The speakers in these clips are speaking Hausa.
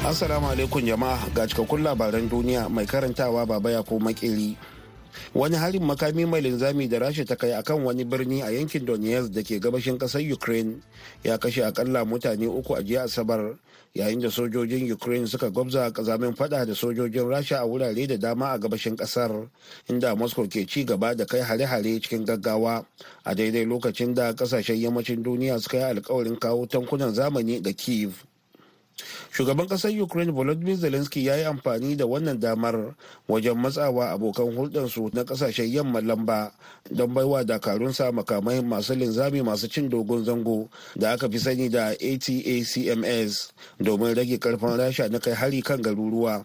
Assalamu alaikum jama'a ga cikakkun labaran duniya mai karantawa baba ya ko makeri. Wani harin makami mai linzami da rasha ta kai akan wani birni a yankin Donetsk da ke gabashin ƙasar Ukraine ya kashe akalla mutane uku a jiya Asabar yayin da sojojin Ukraine suka gwabza kazamin fada da sojojin rasha a wurare da dama a gabashin ƙasar inda Moscow ke ci gaba da kai hare-hare cikin gaggawa a daidai lokacin da ƙasashen yammacin duniya suka yi alkawarin kawo tankunan zamani ga Kiev. Shugaban ƙasar ukraine volodymyr zelensky ya yi amfani da wannan damar wajen matsawa abokan hulɗarsu na ƙasashen yamma lamba don baiwa dakarunsa makamai masu linzami masu cin dogon zango da aka fi sani da atacms domin rage ƙarfin rasha na kai hari kan garuruwa.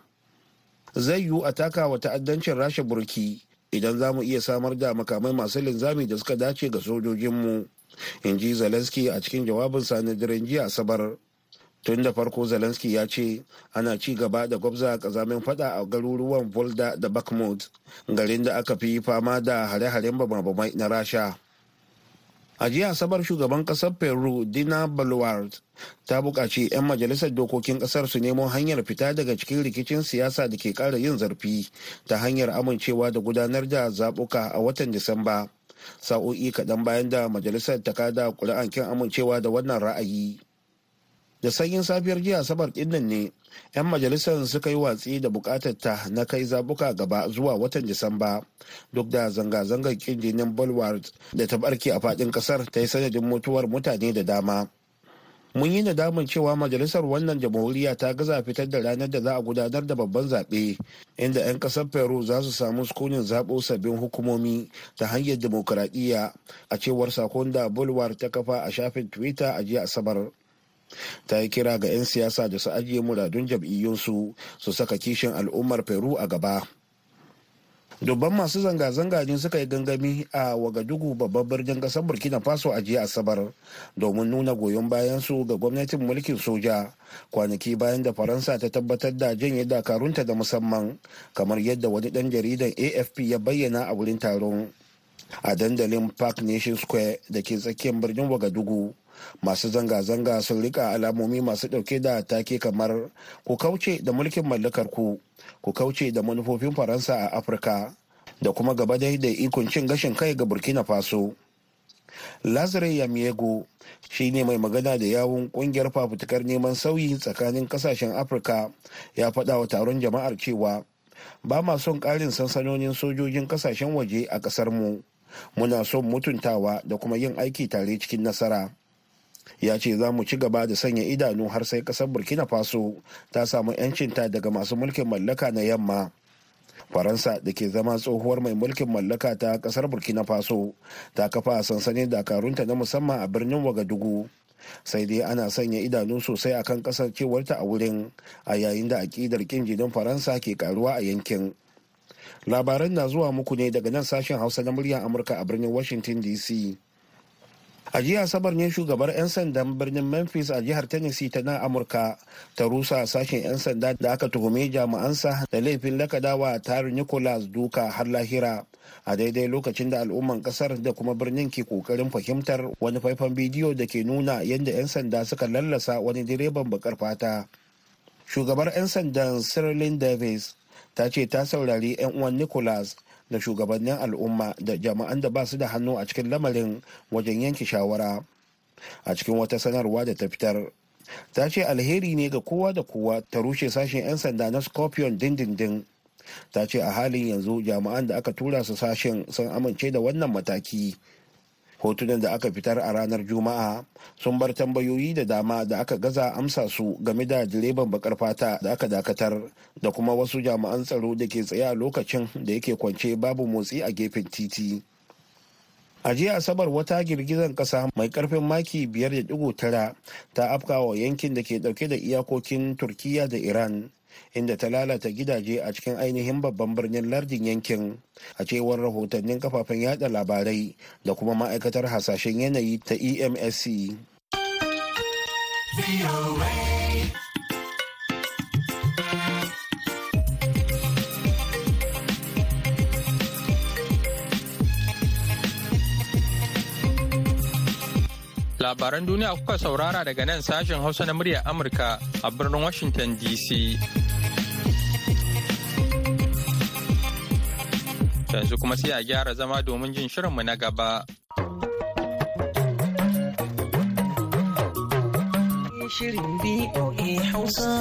Zai yiwu a taka wa ta'addancin rasha burki idan za mu iya samar da makamai masu linzami da suka dace ga sojojinmu in ji zelensky a cikin jawabinsa na daren jiya asabar. Tun da farko zelensky ya ce ana ci gaba da gwabza kazamin fada a garuruwan volda da bakhmut garin da aka fi fama da hare-haren bamabamai na rasha. A jiya asabar shugaban ƙasar peru dina boluart ta buƙaci 'yan majalisar dokokin ƙasar su nemo hanyar fita daga cikin rikicin siyasa da ke ƙara yin zarfi ta hanyar amincewa da gudanar da zaɓuka a watan disamba sa'o'i kaɗan bayan da majalisar ta kada ƙuri'an kin amincewa da wannan ra'ayi. Da sanyin safiyar jiya asabar ɗin nan ne 'yan majalisar suka yi watsi da buƙatar ta na kai zabuka gaba zuwa watan disamba. Duk da zanga-zangar kin jinin bulwark da ta barke a faɗin ƙasar ta yi sanadin mutuwar mutane da dama. Mun yi nadamun cewa majalisar wannan jamhuriya ta gaza fitar da ranar da za a gudanar da babban zaɓe inda 'yan ƙasar peru za su samu sukunin zaɓo sabbin hukumomi ta hanyar demokuraɗiyya a cewar saƙon da bulwar ta kafa a shafin twitter a jiya asabar. Ta yi kira ga 'yan siyasa da su ajiye muradun jam'iyyunsu su saka kishin al'ummar peru a gaba. Dubban masu zanga-zanga ne suka yi gangami a wagadugu babban birnin ƙasar burkina faso a jiya asabar domin nuna goyon bayan su ga gwamnatin mulkin soja kwanaki bayan da faransa ta tabbatar da janye dakarunta da musamman kamar yadda wani dan jaridan afp ya bayyana a wurin taron. A dandalin park nation square da ke tsakiyar birnin wagadugu masu zanga-zanga sun riƙa alamomi masu ɗauke da take kamar ku kauce da mulkin mallakar ku ku kauce da manufofin faransa a afirka da kuma gaba dai da ikon cin gashin kai ga burkina faso. Lazare yamiego shi ne mai magana da yawun ƙungiyar fafutukar neman sauyi tsakanin ƙasashen afirka ya faɗa wa taron jama'ar cewa ba ma son ƙarin sansanonin sojojin ƙasashen waje a ƙasar mu muna son mutuntawa da kuma yin aiki tare cikin nasara. Ya ce za mu ci gaba da sanya idanu har sai ƙasar burkina faso ta samu 'yancinta daga masu mulkin mallaka na yamma. Faransa da ke zama tsohuwar mai mulkin mallaka ta ƙasar burkina faso ta kafa sansanin dakarunta na musamman a birnin wagadugu sai dai ana sanya idanu sosai akan ƙasar cewarta a wurin a yayin da akidar kin jinin faransa ke karuwa a yankin. Labaran na zuwa muku ne daga nan sashen hausa na muryar amurka a birnin washington dc a jiya asabar ne shugabar 'yan sandan birnin memphis a jihar tennessee ta nan amurka ta rusa sashen 'yan sanda da aka tuhume jami'ansa da laifin lakadawa tarin nicholas duka har lahira. A daidai lokacin da al'umman ƙasar da kuma birnin ke ƙoƙarin fahimtar wani faifan bidiyo da ke nuna yadda 'yan sanda suka lallasa wani direban bakar fata. Shugabar 'yan sandan Sterling davis ta ce ta saurari 'yan uwan nicholas da shugabannin al'umma da jama'an da ba su da hannu a cikin lamarin wajen yanke shawara. A cikin wata sanarwa da ta fitar ta ce alheri ne ga kowa da kowa ta rushe sashen 'yan sanda na scorpion dindindin. Ta ce a halin yanzu jama'an da aka tura su sashen sun amince da wannan mataki. Hotunan da aka fitar a ranar juma'a sun bar tambayoyi da dama da aka gaza amsa su game da direban bakar fata da aka dakatar da kuma wasu jami'an tsaro da ke tsaye a lokacin da yake kwance babu motsi a gefen titi. A jiya asabar wata girgizar kasa mai ƙarfin maki 5.9 ta afkawa yankin da ke ɗauke da iyakokin turkiya da iran. Inda ta lalata gidaje a cikin ainihin babban birnin lardin yankin a cewar rahotannin kafafen yada labarai da kuma ma'aikatar hasashen yanayi ta emsc Labaran duniya kuka saurara daga nan sashen Hausa na muryar Amurka a birnin Washington DC. Yanzu kuma sai a gyara zama domin jin shirinmu na gaba. Shirin BOA Hausa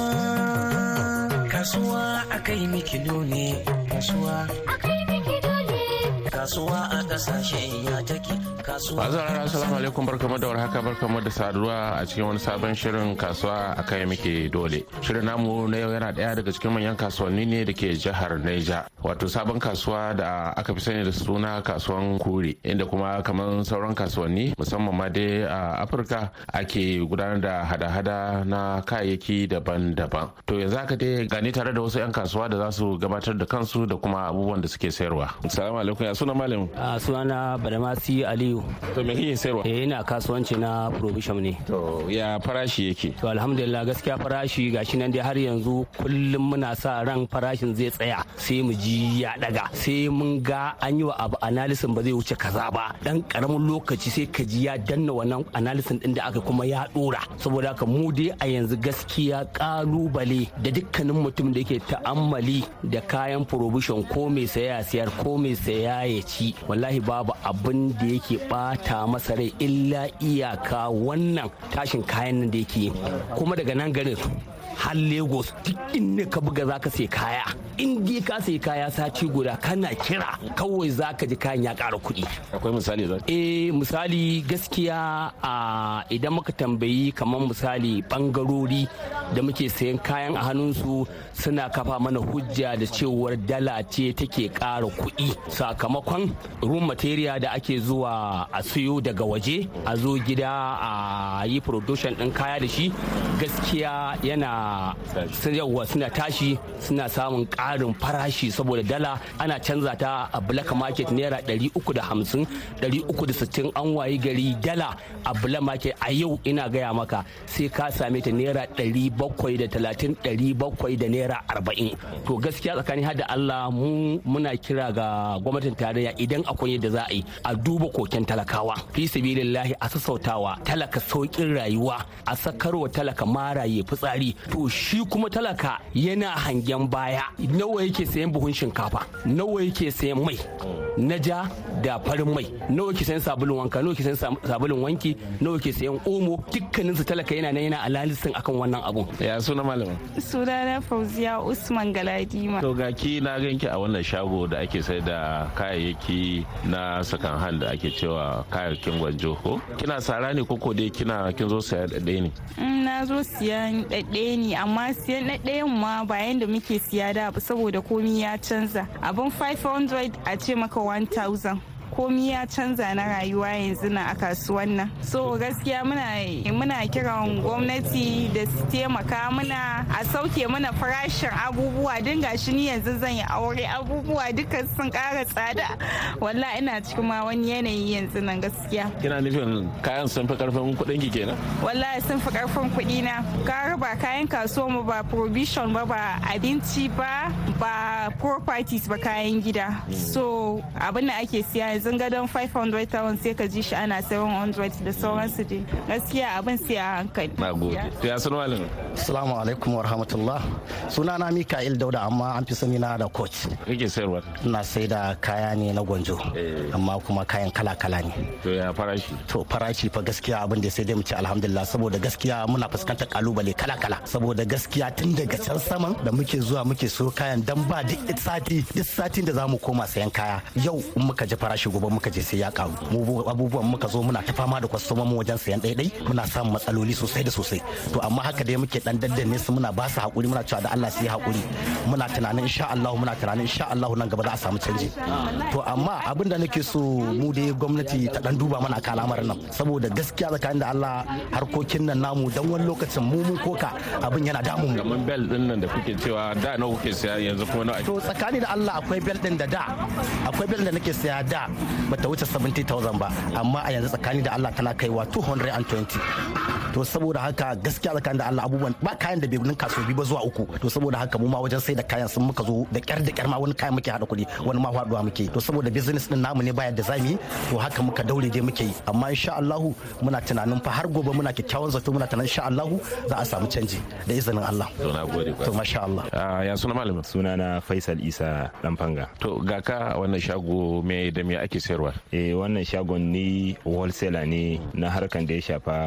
Kasuwa a kai mikido ne Kasuwa Kasuwa a ƙasashe ya take Masu rara assalamu alaikum barkamu da warhaka barkamu da saduwa a cikin wani sabon shirin kasuwa a kai muke dole. Shirin namu na yau yana ɗaya daga cikin manyan kasuwanni ne da ke jihar Neja. Wato sabon kasuwa da aka fi sani da suna kasuwan kure inda kuma kamar sauran kasuwanni musamman ma dai a Afirka ake gudanar da hada-hada na kayayyaki daban-daban. To yanzu haka dai gani tare da wasu 'yan kasuwa da za su gabatar da kansu da kuma abubuwan da suke sayarwa. Assalamu alaikum ya suna malam. A sunana Badamasi Aliyu. To me kike sayarwa? Eh ina kasuwanci na provision ne. To ya farashi yake? To alhamdulillah gaskiya farashi gashi nan dai har yanzu kullum muna sa ran farashin zai tsaya sai mu ji ya daga sai mun ga an yi wa abu analysis ba zai wuce kaza ba dan ƙaramin lokaci sai ka ji ya danna wannan analysis din da aka kuma ya dora saboda haka mu dai a yanzu gaskiya ƙalubale da dukkanin mutum da yake ta'ammali da kayan provision ko mai saya siyar ko mai saya ya ci wallahi babu abin da yake bata masa rai illa iyaka wannan tashin kayan nan da yake kuma daga nan garin har lagos duk inda ka buga za ka sai kaya. In dai ka sai kaya sati guda kana kira kawai za ka ji kayan ya ƙara kuɗi. Akwai misali zan eh misali gaskiya a idan muka tambayi kamar misali bangarori da muke sayan kayan a hannunsu suna kafa mana hujja da cewar dala ce take ƙara kuɗi. Sakamakon room material da ake zuwa a siyo daga waje a zo gida a yi production ɗin kaya da shi gaskiya yana yawa suna tashi suna samun ƙarin farashi saboda dala ana canza ta a black market naira 350 360 an wayi gari dala a black market. A yau ina gaya maka sai ka same ta naira 730 700 da naira 40 to gaskiya tsakanin har da Allah mu muna kira ga gwamnatin tarayya idan akwai yadda za a yi a duba koken talakawa. Fi sabilillahi a sassautawa talaka saukin rayuwa a sakarwa talaka maraye fitsari. To shi kuma talaka yana hangen baya. Nawa yake sayan buhun shinkafa? Nawa yake sayan mai? Na ja da farin mai. Nawa yake sayan sabulun wanka? Nawa yake sayan sabulun wanki? Nawa yake sayan omo? Dukkanin su talaka yana nan yana alalisin akan wannan abun. Ya suna malamin? Sunana fauziya usman galadima. To ga ki na ganki a wannan shago da ake sai da kayayyaki na sakan hand da ake cewa kayayyakin gwanjo ko? Kina sara ne koko dai kina kin zo saya da ne? Na zo siyan ɗaɗɗaya ne. Amma siyan ɗaɗɗayan ma ba yanda muke siya da saboda komi ya canza. Abin 500 a ce maka 1000 komi ya canza na rayuwa yanzu na a kasuwan nan. So gaskiya muna muna kiran gwamnati da su taimaka muna a sauke mana farashin abubuwa. Din gashi ni yanzu zan yi aure abubuwa duka sun kara tsada. Walla ina cikin ma wani yanayi yanzu nan gaskiya. Kina nufin kayan sun fi ƙarfin kuɗin ki kenan? Wallahi sun fi ƙarfin kuɗi na ka ba kayan kasuwa mu ba provision ba ba abinci ba ba properties ba kayan gida. So abin da ake siya yanzu gadon 500 tawon sai ka ji shi ana 700 da sauransu dai. Gaskiya abin sai a hankali. Na gode. To ya sanu malamin? Assalamu alaikum wa rahmatullah. Suna na mika'il dauda amma an fi sani na da coach. Kake sayarwa. Ina sai da kaya ne na gwanjo amma kuma kayan kala kala ne. To ya farashi? To farashi fa gaskiya abin da sai dai mu ci alhamdulillah saboda gaskiya muna fuskantar ƙalubale kala kala saboda gaskiya tun daga can saman da muke zuwa muke so kayan dan ba duk sati duk satin da za mu koma sayan kaya yau in muka ji farashin tashi gobe muka je sai ya karu. Mu abubuwan muka zo muna ta fama da kwastomomin wajen sayan ɗaiɗai muna samun matsaloli sosai da sosai. To amma haka dai muke dan daddanne su muna ba su haƙuri muna cewa da Allah su yi haƙuri muna tunanin insha Allah muna tunanin insha Allah nan gaba za a samu canji. To amma abin da nake so mu dai gwamnati ta dan duba mana kan al'amarin nan. Saboda gaskiya tsakanin da Allah harkokin nan namu dan wani lokacin mu mun koka abin yana damun mu. Kamar bel ɗin nan da kuke cewa da nawa kuke saya yanzu kuma nawa to tsakani da Allah akwai bel din da da akwai bel da nake saya da. Bata wuce 70000 ba. Amma a yanzu tsakani da Allah tana kaiwa 220 to saboda haka gaskiya tsakanin da Allah abubuwan ba kayan da bai ninka so biyu ba zuwa uku. To saboda haka mu ma wajen sai da kayan sun muka zo da kyar da kyar ma wani kayan muke hada kuɗi wani ma faɗuwa muke. To saboda business din namu ne baya da za mu yi to haka muka daure dai muke yi. Amma insha Allah muna tunanin fa har gobe muna kyakkyawan zato muna tunanin insha Allah za a samu canji da izinin Allah. To na gode to masha Allah. Ya suna malamin sunana Faisal Isa Danfanga. To ga ka wannan shago me da me ake sayarwa? Eh wannan shagon ni wholesaler ne na harkan da ya shafa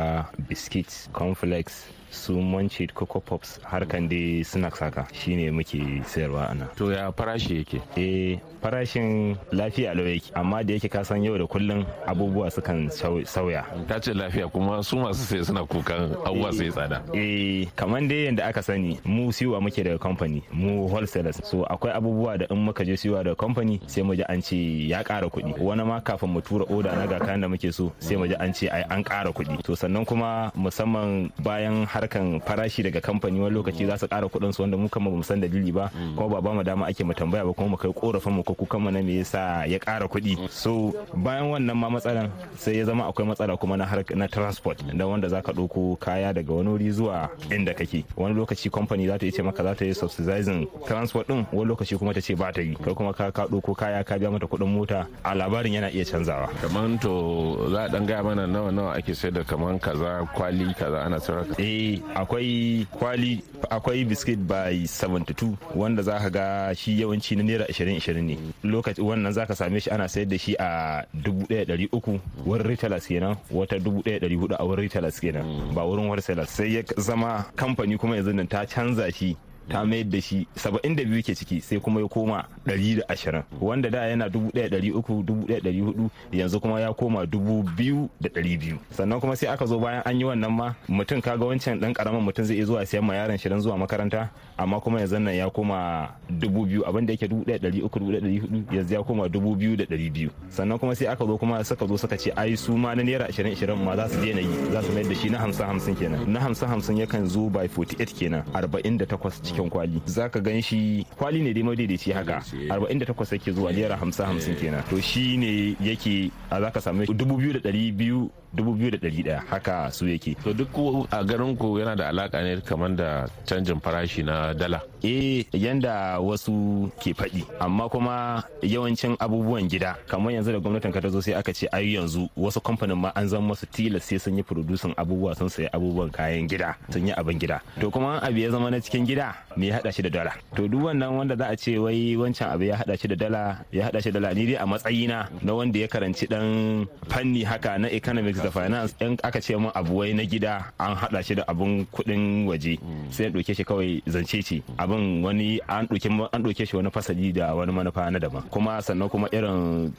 biscuits conflicts su munchit coco pops harkan dai snacks haka shine muke sayarwa ana to ya farashi yake? Eh farashin lafiya lau yake amma da yake kasan yau da kullun abubuwa sukan sauya. Ta ce lafiya kuma su masu sai suna kukan abubuwa sai tsada. Eh kamar dai yadda aka sani mu siwa muke daga company mu wholesalers. So akwai abubuwa da in muka je siwa daga company sai mu ji an ce ya ƙara kuɗi. Wani ma kafin mu tura oda na ga kayan da muke so sai mu ji an ce ai an ƙara kuɗi. To sannan kuma musamman bayan harkan farashi daga kamfani wani lokaci za su ƙara kuɗin su wanda mu kama ba mu san dalili ba. Kuma ba ba mu dama ake mu tambaya ba kuma mu kai korafin mu ko kukan mu na me yasa ya ƙara kuɗi. So bayan wannan ma matsalan sai ya zama akwai matsala kuma na harka na transport. Da wanda zaka ɗauko kaya daga wani wuri zuwa inda kake. Wani lokaci kamfani za ta yi ce maka za ta yi subsidizing transport din wani lokaci kuma ta ce ba ta yi. Kai kuma ka ka ɗauko kaya ka biya mata kuɗin mota a labarin yana iya canzawa. Kamar to za a dan gaya mana nawa nawa ake sayar da kamar kaza kwali kaza ana sayar eh akwai kwali akwai biskit by 72 wanda za ka ga shi yawanci na naira 20-20 ne. Lokaci wannan za ka same shi ana sayar da shi a 1300 wurin retailers kenan wata 1400 a wurin retailers kenan ba wurin wholesalers. Sai ya zama kamfani kuma yanzu ta canza shi. Ta mayar da shi 72 ke ciki sai kuma ya koma 120 wanda da yana 1300 1400 yanzu kuma ya koma 2200 sannan kuma sai aka zo bayan an yi wannan ma mutum kaga wancan dan ƙaramin mutum zai iya zuwa siyan ma yaron shi dan zuwa makaranta amma kuma yanzu nan ya koma 2000 abin da yake 1300 1400 yanzu ya koma 2200 sannan kuma sai aka zo kuma suka zo suka ce ai su ma na naira 20 20 ma za su daina yi za su mayar da shi na 50 50 kenan. Na 50 50 yakan zo by 48 kenan 48 cikin cikin kwali. Zaka gan shi kwali ne dai madaidaici haka. 48 yake zuwa naira 50 50 kenan. To shi ne yake a zaka same 2200 2100 haka su yake. To duk a garin ku yana da alaka ne kamar da canjin farashi na dala? Eh yanda wasu ke faɗi. Amma kuma yawancin abubuwan gida kamar yanzu da gwamnatin ka ta zo sai aka ce ai yanzu wasu kamfanin ma an zama masu tilas sai sun yi producing abubuwa sun sayi abubuwan kayan gida sun yi abin gida. To kuma abu ya zama na cikin gida me ya hada shi da dala? To duk wannan wanda za a ce wai wancan abu ya hada shi da dala ya hada shi da dala ni dai a matsayina na wanda ya karanci dan fanni haka na economics da finance in aka ce mun abu wai na gida an hada shi da abun kuɗin waje. Sai ya ɗauke shi kawai zance ce. Abin wani an ɗauke an ɗauke shi wani fasali da wani manufa na daban. Kuma sannan kuma irin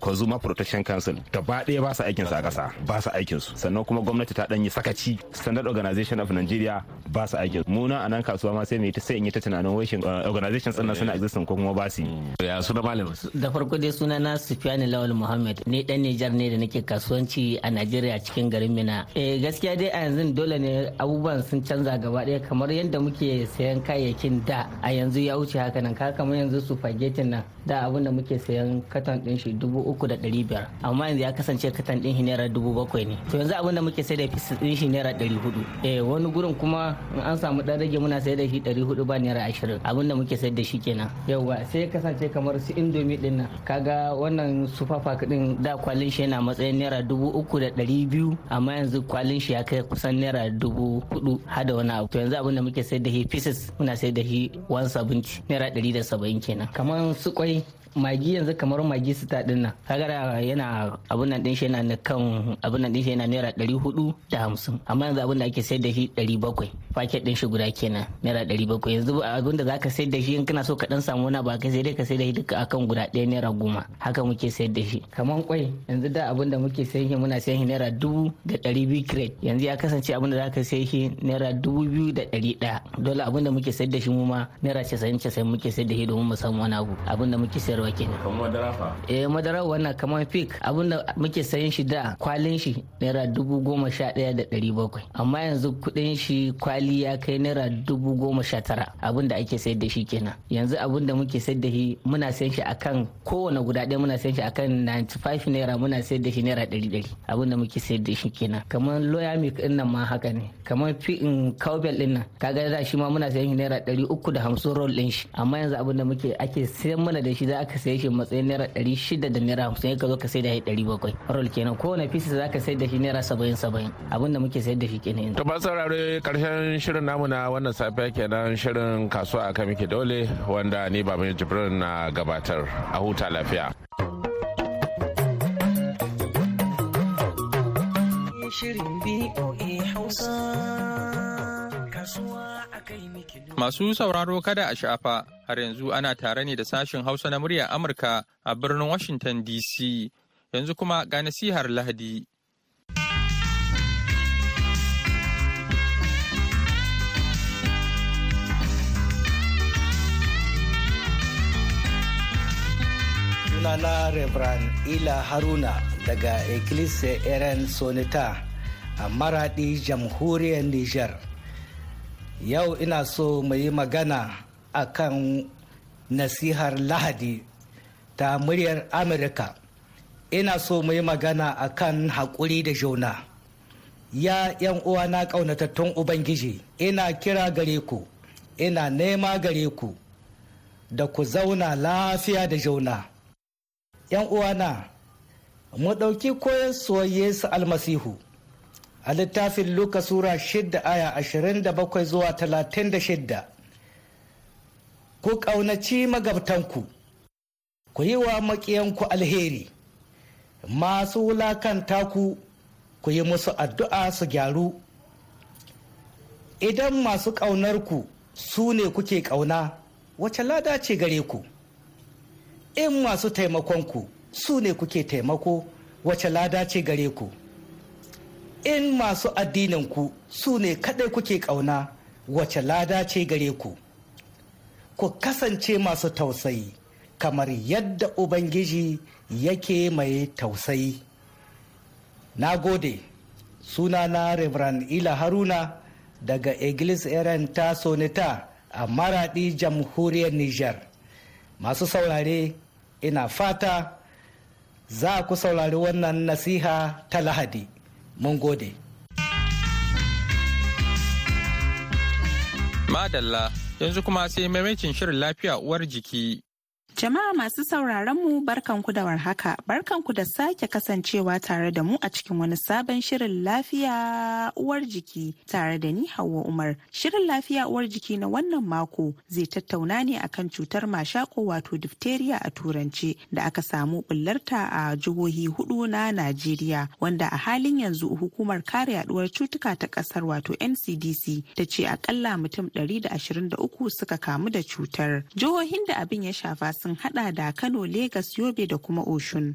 consumer protection council gaba ɗaya ba su aikin su a ƙasa ba su aikin su sannan kuma gwamnati ta dan yi sakaci. Standard organization of nigeria ba su aikin. Mu na a nan kasuwa ma sai ta sai in yi ta tunanin wai shin organizations din suna existing ko kuma ba su ya suna malamin da farko dai suna na Sufiyani Lawal Muhammad. Ne dan Nijar ne da nake kasuwanci a Najeriya cikin garin Mina eh gaskiya dai a yanzu dole ne abubuwan sun canza gaba ɗaya kamar yadda muke sayan kayayyakin da a yanzu ya wuce haka nan. Ka kamar yanzu spaghetti nan da abin da muke sayan katon din shi dubu uku da ɗari biyar. Amma yanzu ya kasance katon din shi naira dubu bakwai ne. To yanzu abin da muke sai da fis din shi naira ɗari huɗu eh wani gurin kuma in an samu ɗan rage muna sai da shi ɗari huɗu ba naira ashirin. Abin da muke sai da shi kenan. Yauwa sai kasance kamar su indomi ɗin nan. Kaga wannan super pack din da kwalin shi yana matsayin naira dubu uku da ɗari biyu amma yanzu kwalin shi ya kai kusan naira dubu huɗu har da wani abu. To yanzu abin da muke sayar da shi pieces muna sayar da shi 170 naira ɗari da saba'in kenan. Kamar su kwai magi yanzu kamar magi sita ɗin nan kaga yana abun nan din shi yana na kan abun nan din shi yana naira ɗari huɗu da hamsin. Amma yanzu abun da ake sayar da shi ɗari bakwai. Paket din shi guda kenan naira ɗari bakwai. Yanzu abun da zaka sayar da shi in kana so ka dan samu wani ba ka sai dai ka sayar da shi duka akan guda ɗaya naira goma. Haka muke sayar da shi. Kamar kwai yanzu da abun da muke sayan shi muna sayan shi naira dubu da ɗari biyu crate yanzu ya kasance abun da zaka sayi shi naira dubu biyu da ɗari ɗaya. Dole abun da muke sayar da shi mu ma naira casa'in casa'in muke sayar da shi domin mu samu wani abu. Abun da muke sayar sayarwa kenan. Kamar madara fa? Eh madara wannan kamar fik abin da muke sayan shi da kwalin shi naira dubu goma sha ɗaya da ɗari bakwai. Amma yanzu kuɗin shi kwali ya kai naira dubu goma sha tara. Abinda ake sayar da shi kenan. Yanzu abin da muke sayar da shi muna sayan shi akan kowane guda ɗaya muna sayan shi akan 95 naira muna sayar da shi naira ɗari ɗari. Abinda muke sayar da shi kenan. Kamar loya milk ɗin nan ma haka ne. Kamar fi'in cowbell ɗin nan. Kaga da shi ma muna sayan shi naira ɗari uku da hamsin roll ɗin shi. Amma yanzu abin da muke ake sayan mana da shi za ka saye shi matsayin naira ɗari shida da naira hamsin ka zo ka sai da shi ɗari bakwai. Roll kenan kowane pieces za ka sai da shi naira saba'in saba'in. Abinda muke sayar da shi kenan to ba saurare ƙarshen shirin namu na wannan safiya kenan shirin kasuwa a miki dole wanda ni baban jibrin na gabatar. A huta lafiya. Shirin BOA Hausa kasuwa. Masu sauraro kada a shafa har yanzu ana tare ne da sashen Hausa na muryar Amurka a birnin Washington DC. Yanzu kuma ga nasihar Lahadi. sunana Reverend Ila Haruna daga Ecclesia Eren Sonita a Maradi jamhuriyar Nijar. Yau ina so mu yi magana a kan nasihar Lahadi ta muryar Amurka. Ina so mu yi magana a kan haƙuri da juna. Ya ‘yan uwana ƙaunatattun Ubangiji, ina kira gare ku, ina nema gare ku, da ku zauna lafiya da juna. ‘yan uwana, mu ɗauki koyar Yesu almasihu a littafin Luka Sura shidda aya ashirin da bakwai zuwa talatin da shidda. Ku ƙaunaci magabtanku, ku yi wa maƙiyanku alheri, masu wulaƙanta ku, ku yi musu addu'a su gyaru. Idan masu ƙaunarku su ne kuke ƙauna, wace lada ce gare ku? in masu taimakonku su ne kuke taimako wace lada ce gare ku in masu addininku su ne kadai kuke ƙauna wace lada ce gare ku? Ku kasance masu tausayi kamar yadda ubangiji yake mai tausayi. Na gode. Sunana reverend ila haruna daga iglis eren ta sonita a maradi jamhuriyar niger. Masu saurare ina fata za ku saurari wannan nasiha ta lahadi. Mun gode Madalla yanzu kuma sai maimacin shirin lafiya uwar jiki. Jama'a masu sauraron mu barkanku da warhaka, barkanku da sake kasancewa tare da mu a cikin wani sabon shirin lafiya uwar jiki tare da ni Hauwa Umar. Shirin lafiya uwar jiki na wannan mako zai tattauna ne akan cutar mashako wato diphtheria a turance da aka samu bullarta a jihohi huɗu na Najeriya wanda a halin yanzu hukumar kare yaduwar cutuka ta ƙasar wato NCDC ta ce akalla mutum 123 suka kamu da cutar. Jihohin da abin ya shafa sun hada da Kano, Legas, Yobe da kuma Oshun.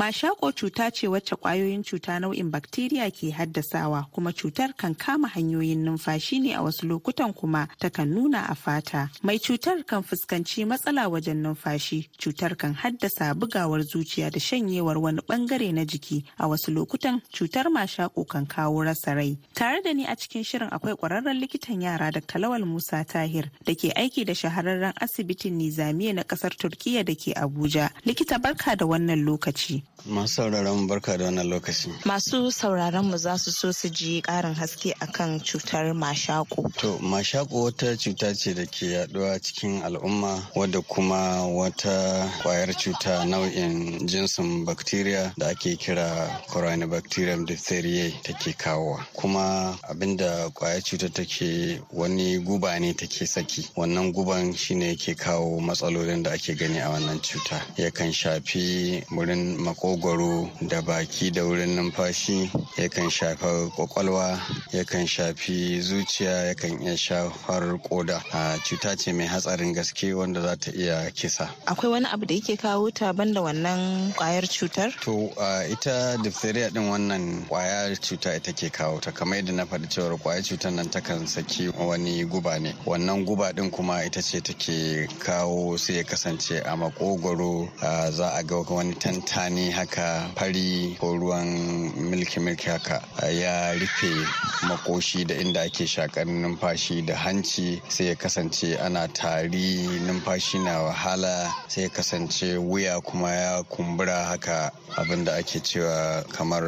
Mashako cuta ce wacce ƙwayoyin cuta nau'in bakteriya ke haddasawa kuma cutar kan kama hanyoyin numfashi ne a wasu lokutan kuma takan nuna a fata. Mai cutar kan fuskanci matsala wajen numfashi, cutar kan haddasa bugawar zuciya da shanyewar wani ɓangare na jiki a wasu lokutan cutar mashako kan kawo rasa rai. Tare da ni a cikin shirin akwai kwararren likitan yara da Lawal Musa Tahir da ke aiki da shahararren asibitin Nizamiya na ƙasar Turkiya da ke Abuja. Likita barka da wannan lokaci. Masu sauraron barka da wannan lokaci. Masu sauraron mu za su so su ji ƙarin haske akan cutar mashako. To, mashako wata cuta ce da ke yaɗuwa cikin al'umma wadda kuma wata ƙwayar cuta nau'in jinsin bacteria da ake kira Corynebacterium diphtheriae take kawowa. Kuma abin da ƙwayar cuta take wani guba ne take saki. Wannan guban shine yake kawo matsalolin da ake gani a wannan cuta. Yakan shafi mako makogwaro da baki da wurin numfashi yakan shafa ƙwaƙwalwa yakan shafi zuciya yakan iya shafar koda. A cuta ce mai hatsarin gaske wanda za ta iya kisa. Akwai wani abu da yake kawo ta banda wannan ƙwayar cutar? To ita diphtheria din wannan ƙwayar cuta ita ke kawo ta. Kamar yadda na faɗi cewar ƙwayar cutar nan takan saki wani guba ne. Wannan guba din kuma ita ce take kawo sai ya kasance a makogwaro za a ga wani tantani haka fari ko ruwan milki-milki haka ya rufe makoshi da inda ake shakar numfashi da hanci sai ya kasance ana tari numfashi na wahala sai ya kasance wuya kuma ya kumbura haka. Abin da ake cewa kamar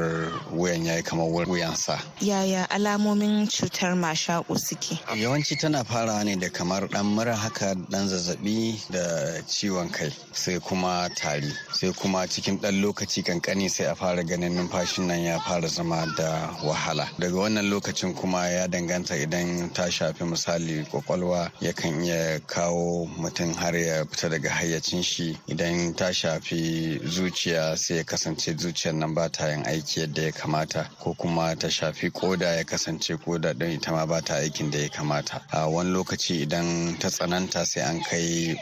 wuyan ya yi kamar wuyansa. Yaya alamomin cutar mashaƙo suke? Yawanci tana farawa ne da kamar dan mura haka dan zazzaɓi da ciwon kai sai kuma tari sai kuma cikin dan lokaci kankani sai a fara ganin numfashin nan ya fara zama da wahala. Daga wannan lokacin kuma ya danganta idan ta shafi misali ƙwaƙwalwa yakan iya kawo mutum har ya fita daga hayyacin shi. Idan ta shafi zuciya sai ya kasance zuciyar nan ba ta yin aiki yadda ya kamata ko kuma ta shafi koda ya kasance koda din ita ma ba ta aikin da ya kamata. A wani lokaci idan ta tsananta sai an kai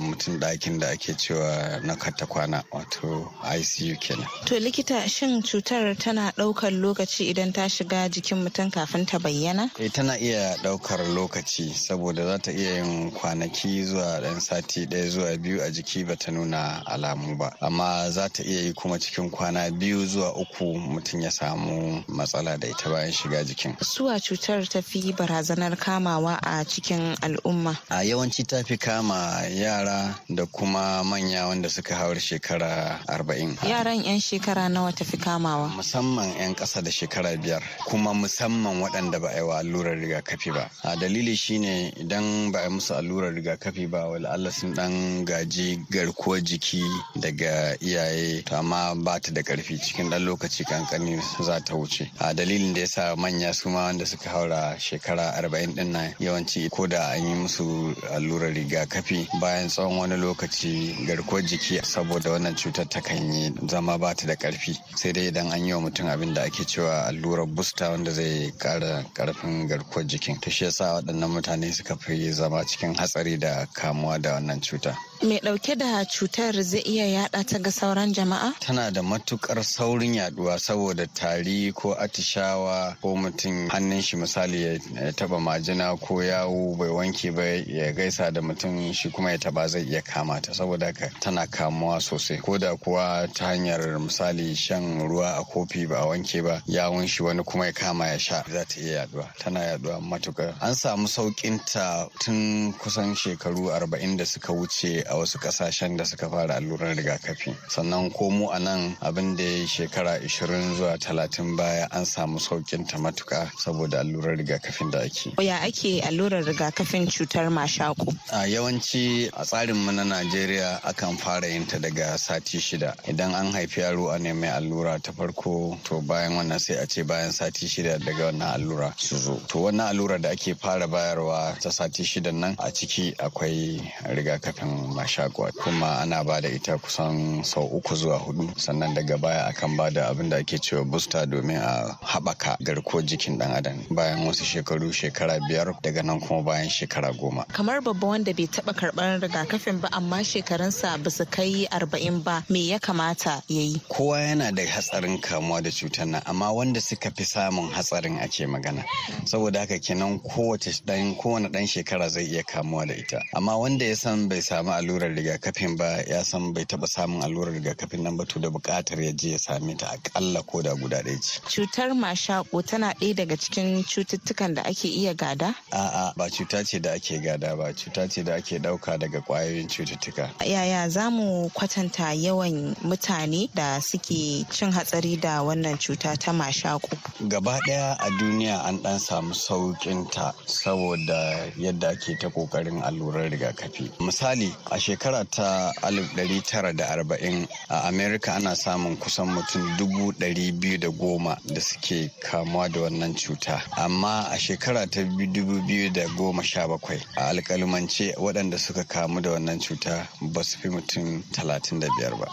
mutum ɗakin da ake cewa na kwana wato icu kenan To likita shin cutar tana ɗaukar lokaci idan ta shiga jikin mutum kafin ta bayyana? Eh tana iya ɗaukar lokaci saboda za ta iya yin kwanaki zuwa ɗan sati ɗaya zuwa biyu a jiki ba ta nuna alamu ba. Amma za ta iya yi kuma cikin kwana biyu zuwa uku mutum ya samu matsala da ita bayan shiga jikin. Suwa cutar ta fi barazanar kamawa a cikin al'umma? A yawanci ta fi kama yara da kuma manya wanda suka haura shekara arba'in. Yaran 'yan shekara nawa tafi kamawa? Musamman 'yan ƙasa da shekara biyar kuma musamman waɗanda ba a yi wa allurar rigakafi ba. A dalili shine idan ba a yi musu allurar rigakafi ba wala Allah sun ɗan gaji garkuwar jiki daga iyaye to amma ba ta da ƙarfi cikin ɗan lokaci kankani za ta wuce. A dalilin da yasa manya su ma wanda suka haura shekara arba'in ɗin nan yawanci ko da an yi musu allurar rigakafi bayan tsawon wani lokaci garkuwar jiki saboda wannan cutar takan yi zama ba ta da ƙarfi sai dai idan an yi wa mutum abin da ake cewa allurar busta wanda zai kara ƙarfin garkuwar jikin. To shi yasa waɗannan mutane suka fi zama cikin hatsari da kamuwa da wannan cuta. Mai ɗauke da cutar zai iya yada ta ga sauran jama'a? tana da matuƙar saurin yaɗuwa saboda tari ko atishawa ko mutum hannun shi misali ya taba majina ko yawu bai wanke ba ya gaisa da mutum shi kuma ya taba zai iya kama ta. Saboda haka tana kamuwa sosai. Ko da kuwa ta hanyar misali shan ruwa a kofi ba wanke ba yawun shi wani kuma ya kama ya sha za ta iya yaɗuwa tana yaɗuwa matuƙar an samu saukin ta tun kusan shekaru arba'in da suka wuce a wasu ƙasashen da suka fara alluran rigakafi. Sannan ko mu a nan abin da ya shekara 20 zuwa 30 baya an samu saukin ta matuka saboda allurar rigakafin da ake. Ya ake allurar rigakafin cutar mashaƙo? a yawanci a tsarin mu na najeriya akan fara yin ta daga sati shida. Idan an haifi yaro a mai allura ta farko to bayan wannan sai a ce bayan sati shida daga wannan allura su zo. To wannan allura da ake fara bayarwa ta sati shida nan a ciki akwai rigakafin mashakwa kuma ana ba da ita kusan sau uku zuwa huɗu sannan daga baya akan ba da abin da ake cewa booster domin a haɓaka garkuwar jikin dan adam. Bayan wasu shekaru shekara biyar daga nan kuma bayan shekara goma. Kamar babba wanda bai taɓa karɓar rigakafin ba amma shekarunsa ba su kai arba'in ba me ya kamata ya yi? kowa yana da hatsarin kamuwa da cutar nan amma wanda suka fi samun hatsarin ake magana. Saboda haka kenan kowace dan kowane dan shekara zai iya kamuwa da ita. Amma wanda ya san bai samu allurar rigakafin ba ya san bai taba samun allurar rigakafin nan ba to da buƙatar ya je ya same ta akalla ko da guda ɗaya ce. Cutar mashako tana ɗaya daga cikin cututtukan da ake iya gada? A'a ba cuta ce da ake gada ba cuta ce da ake ɗauka daga ƙwayoyin cututtuka. Yaya za mu kwatanta yawan mutane da suke cin hatsari da wannan cuta ta mashako? Gaba ɗaya a duniya an ɗan samu sauƙin ta saboda yadda ake ta ƙoƙarin allurar rigakafi. Misali a shekara ta 1940 a Amerika ana samun kusan mutum dubu biyu da goma da suke kamuwa da wannan cuta. Amma a shekara ta biyu da goma sha bakwai a alƙalumance waɗanda suka kamu da wannan cuta ba su fi mutum talatin da biyar ba.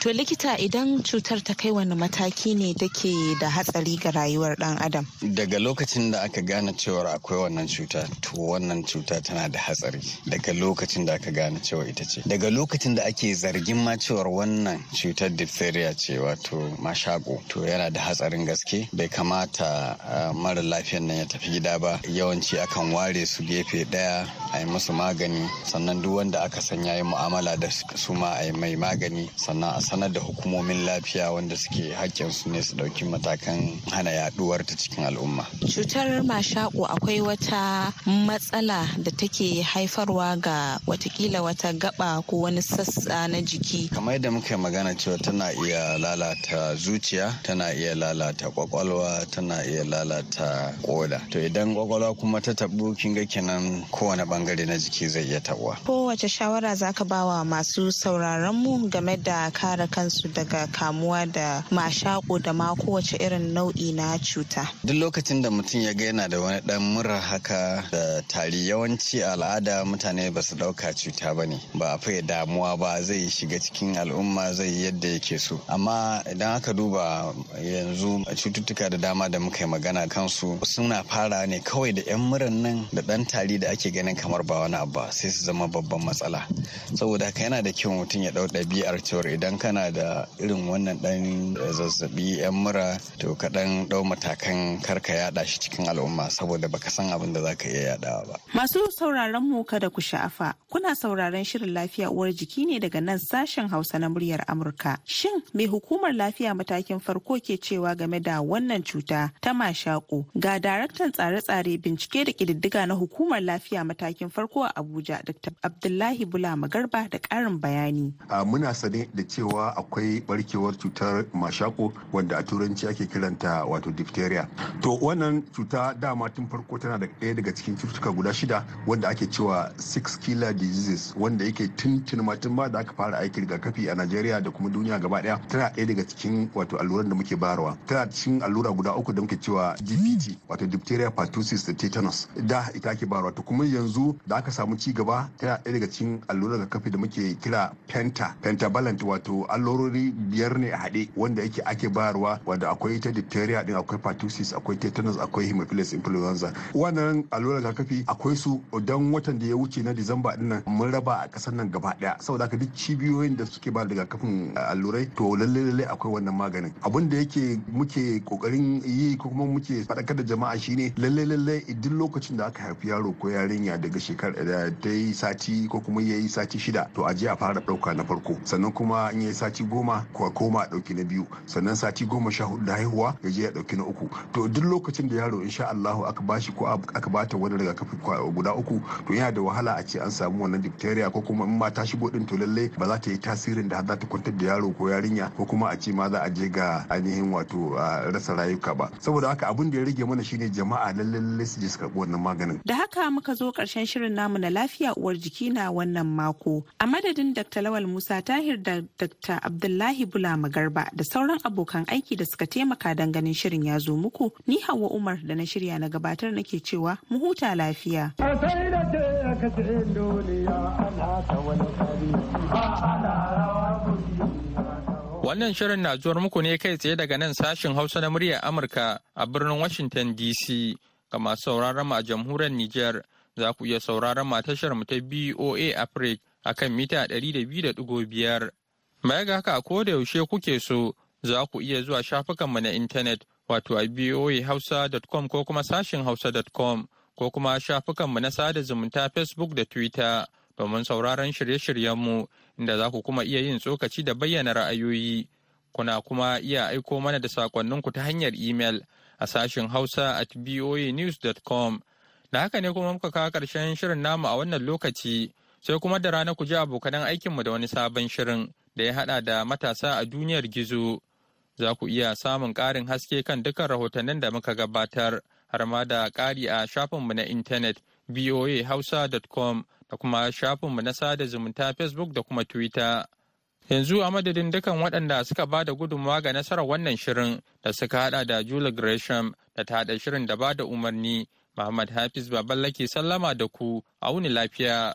To likita idan cutar ta kai wani mataki ne take da hatsari ga rayuwar dan adam? Daga lokacin da aka gane cewar akwai wannan cuta, to wannan cuta tana da hatsari. Daga lokacin da aka gane cewa ita ce. Daga lokacin da ake zargin ma cewar wannan cutar diphtheria ce wato mashako, to yana da hatsarin gaske. Bai kamata mara lafiyan nan ya tafi gida ba. Yawanci akan ware su gefe ɗaya a yi musu magani, sannan duk wanda aka san ya yi mu'amala da su ma a yi mai magani, sannan a sanar da hukumomin lafiya wanda suke hakkin su ne su ɗauki matakan hana yaduwar ta cikin al'umma. Cutar mashaƙo akwai wata matsala da take haifarwa ga wataƙila wata gaba ko wani sassa na jiki. Kamar yadda muka magana cewa tana iya lalata zuciya, tana iya lalata ƙwaƙwalwa, tana iya lalata koda. To idan ƙwaƙwalwa kuma ta tabu kin ga kenan kowane ɓangare na jiki zai iya tabuwa. Kowace shawara zaka bawa masu sauraron mu game da kare kansu daga kamuwa da mashako da ma kowace irin nau'i na cuta. Duk lokacin da mutum ya ga yana da wani dan mura haka da tari yawanci al'ada mutane ba su ɗauka cuta ba ne. Ba a fiye damuwa ba zai shiga cikin al'umma zai yadda yake so. Amma idan aka duba yanzu cututtuka da dama da muka yi magana kansu suna fara ne kawai da 'yan muran nan da dan tari da ake ganin kamar ba wani abu sai su zama babban matsala. Saboda haka yana da kyau mutum ya ɗau ɗabi'ar cewar idan kana da irin wannan dan zazzaɓi yan mura to ka dan ɗau matakan kar ka yada shi cikin al'umma saboda baka san abin da zaka iya yadawa ba. Masu sauraron mu kada ku sha'afa. Kuna sauraron shirin lafiya uwar jiki ne daga nan sashen hausa na muryar amurka. Shin me hukumar lafiya matakin farko ke cewa game da wannan cuta ta mashaƙo? Ga daraktan tsare-tsare bincike da ƙididdiga na hukumar lafiya matakin farko a abuja dr abdullahi bula magarba da ƙarin bayani. Muna sane da cewa akwai barkewar cutar mashako wanda a turanci ake kiranta wato diphtheria. To wannan cuta dama tun farko tana da ɗaya daga cikin cututtuka guda shida wanda ake cewa six killer diseases wanda yake tun tun ma da aka fara aiki rigakafi a Najeriya da kuma duniya gaba ɗaya tana ɗaya daga cikin wato alluran da muke bayarwa. Tana cikin allura guda uku da muke cewa DPT wato diphtheria pertussis da tetanus da ita ake bayarwa. To kuma yanzu da aka samu ci gaba tana ɗaya daga cikin alluran rigakafi da muke kira penta pentavalent wato allurori biyar ne a haɗe wanda yake ake bayarwa wanda akwai ta diphtheria din akwai pertussis akwai tetanus akwai hemophilus influenza. Wannan allurar rigakafi akwai su dan watan da ya wuce na disamba ɗin nan mun raba a ƙasar nan gaba ɗaya. Saboda haka duk cibiyoyin da suke ba rigakafin allurai to lalle lalle akwai wannan maganin. Abin da yake muke ƙoƙarin yi ko kuma muke faɗakar da jama'a shine lalle lalle duk lokacin da aka haifi yaro ko yarinya daga shekara da ta yi sati ko kuma ya yi sati shida to a je a fara ɗauka na farko. Sannan kuma in yi sati goma ko koma a ɗauki na biyu sannan sati goma sha huɗu da haihuwa ya je ya ɗauki na uku to duk lokacin da yaro insha Allahu aka bashi ko aka bata wani rigakafi guda uku to yana da wahala a ce an samu wannan diphtheria ko kuma in ma ta shigo din to lalle ba za ta yi tasirin da za ta kwantar da yaro ko yarinya ko kuma a ce ma za a je ga ainihin wato rasa rayuka ba saboda haka abin da ya rage mana shine jama'a lalle su je su karɓi wannan maganin da haka muka zo ƙarshen shirin namu na lafiya uwar jiki na wannan mako a madadin Dr. Lawal Musa Tahir da Dr. Abdullahi Bula Magarba da sauran abokan aiki da suka taimaka don ganin shirin ya zo muku ni Hauwa Umar da na shirya na gabatar nake cewa mu huta lafiya. Wannan shirin na zuwar muku ne kai tsaye daga nan sashin Hausa na muryar Amurka a birnin Washington DC ga masu sauraron mu a jamhuriyar Nijar za ku iya sauraron mu a tashar mu ta BOA Africa a kan mita 200.5. Baya ga haka ko da yaushe kuke so za ku iya zuwa shafukanmu na intanet wato a boahausa.com ko kuma sashin hausa.com ko kuma shafukanmu na sada zumunta Facebook da Twitter domin sauraron shirye-shiryenmu inda za ku kuma iya yin tsokaci da bayyana ra'ayoyi. Kuna kuma iya aiko mana da sakonninku ta hanyar imel a sashen Hausa at voanews.com. Da haka ne kuma muka kawo ƙarshen shirin namu a wannan lokaci sai kuma da rana ku ji abokanan aikinmu da wani sabon shirin da ya haɗa da matasa a duniyar gizo. Za ku iya samun ƙarin haske kan dukkan rahotannin da muka gabatar har ma da ƙari a shafinmu na intanet voahausa.com da kuma shafinmu na sada zumunta Facebook da kuma Twitter. Yanzu a madadin dukan waɗanda suka ba da gudunmawa ga nasarar wannan shirin da suka hada da Julie Gresham da ta haɗa shirin da ba da umarni, Muhammad Hafiz Baballake sallama da ku, a wuni lafiya.